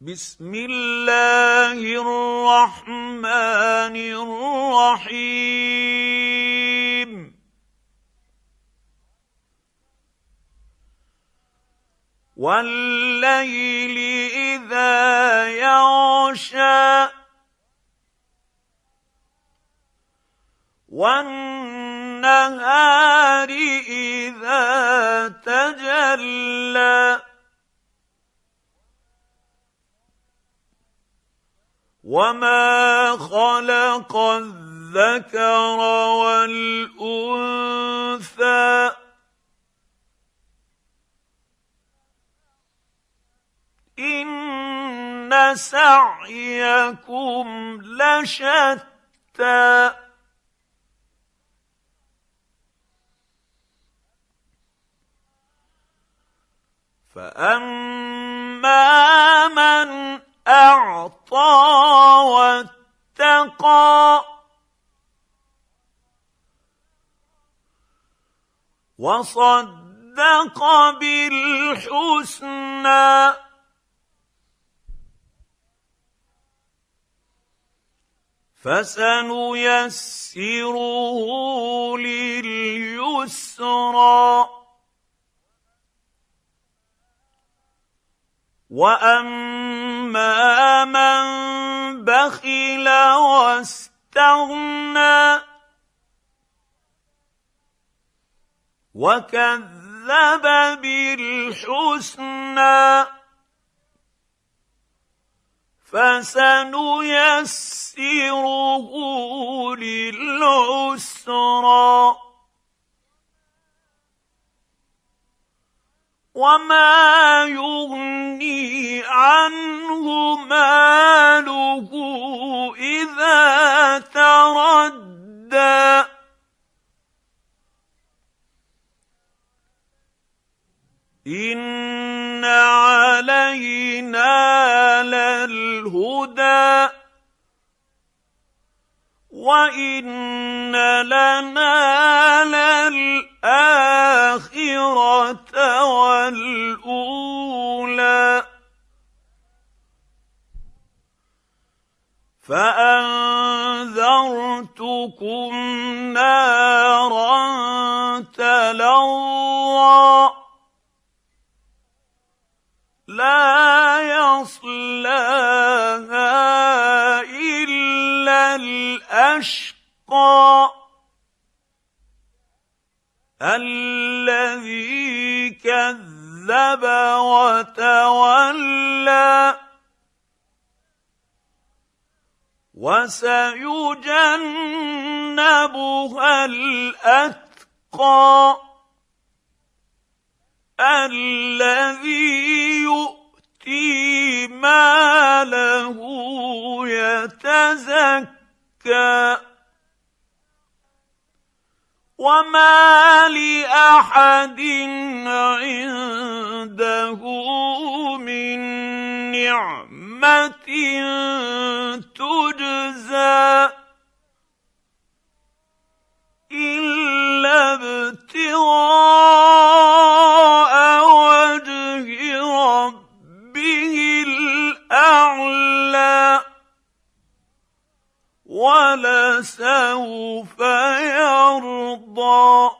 بسم الله الرحمن الرحيم. والليل إذا يغشى والنهار إذا تجلى وما خلق الذكر والانثى ان سعيكم لشتى فاما أعطى واتقى. وصدق بالحسنى. فسنيسره لليسرى. واما من بخل واستغنى وكذب بالحسنى فسنيسره للعسرى وما يغني عنه ماله إذا تردى. ان علينا للهدى وان لنا للاخره والاولى. فأنذرتكم نارا تلظى لا يصلاها إلا الأشقى الذي كذب وتولى وسيجنبها الأتقى الذي يؤتي ماله يتزكى وما لأحد عنده من نعمة ولسوف يرضى